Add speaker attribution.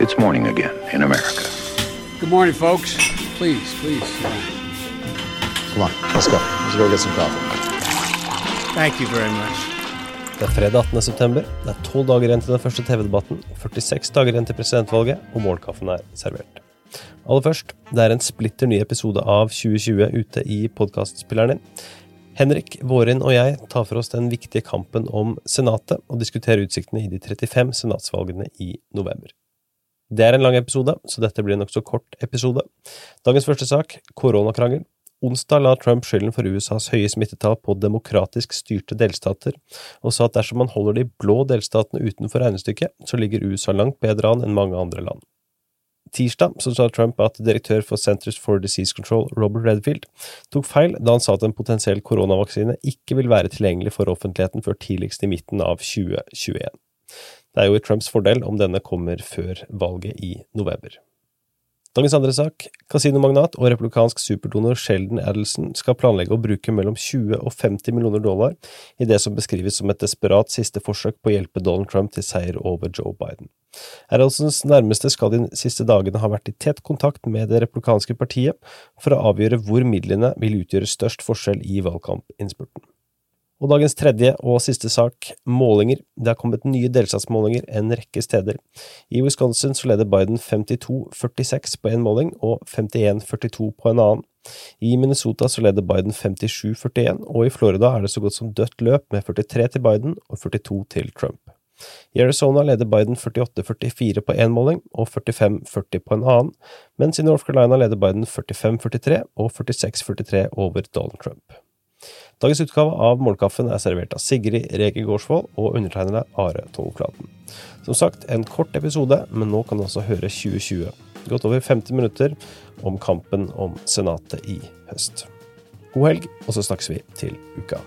Speaker 1: It's morning again in America.
Speaker 2: Good morning, folks. Please, please.
Speaker 3: Come on, let's go. Let's go get some coffee.
Speaker 2: Thank you very much.
Speaker 4: Det er fredag 18. september. Det er tolv dager igjen til den første TV-debatten, 46 dager igjen til presidentvalget, og morgenkaffen er servert. Aller først, det er en splitter ny episode av 2020 ute i podkastspilleren din. Henrik, Vårin og jeg tar for oss den viktige kampen om Senatet, og diskuterer utsiktene i de 35 senatsvalgene i november. Det er en lang episode, så dette blir en nokså kort episode. Dagens første sak, koronakrangel. Onsdag la Trump skylden for USAs høye smittetall på demokratisk styrte delstater, og sa at dersom man holder de blå delstatene utenfor regnestykket, så ligger USA langt bedre an enn mange andre land. Tirsdag så sa Trump at direktør for Centers for Disease Control, Robert Redfield, tok feil da han sa at en potensiell koronavaksine ikke vil være tilgjengelig for offentligheten før tidligst i midten av 2021. Det er jo i Trumps fordel om denne kommer før valget i november. Dagens andre sak. Kasinomagnat og republikansk superdonor Sheldon Adelson skal planlegge å bruke mellom 20 og 50 millioner dollar i det som beskrives som et desperat siste forsøk på å hjelpe Donald Trump til seier over Joe Biden. Adelsons nærmeste skal de siste dagene ha vært i tett kontakt med det republikanske partiet for å avgjøre hvor midlene vil utgjøre størst forskjell i valgkampinnspurten. Og dagens tredje og siste sak, målinger. Det har kommet nye delstatsmålinger en rekke steder. I Wisconsin så leder Biden 52-46 på én måling og 51-42 på en annen. I Minnesota så leder Biden 57-41, og i Florida er det så godt som dødt løp med 43 til Biden og 42 til Trump. I Arizona leder Biden 48-44 på én måling og 45-40 på en annen, mens i North Carolina leder Biden 45-43 og 46-43 over Donald Trump. Dagens utgave av Morgenkaffen er servert av Sigrid Rege Gårdsvold og undertegnede Are Tolleflaten. Som sagt, en kort episode, men nå kan du også høre 2020. Godt over 50 minutter om kampen om Senatet i høst. God helg, og så snakkes vi til uka.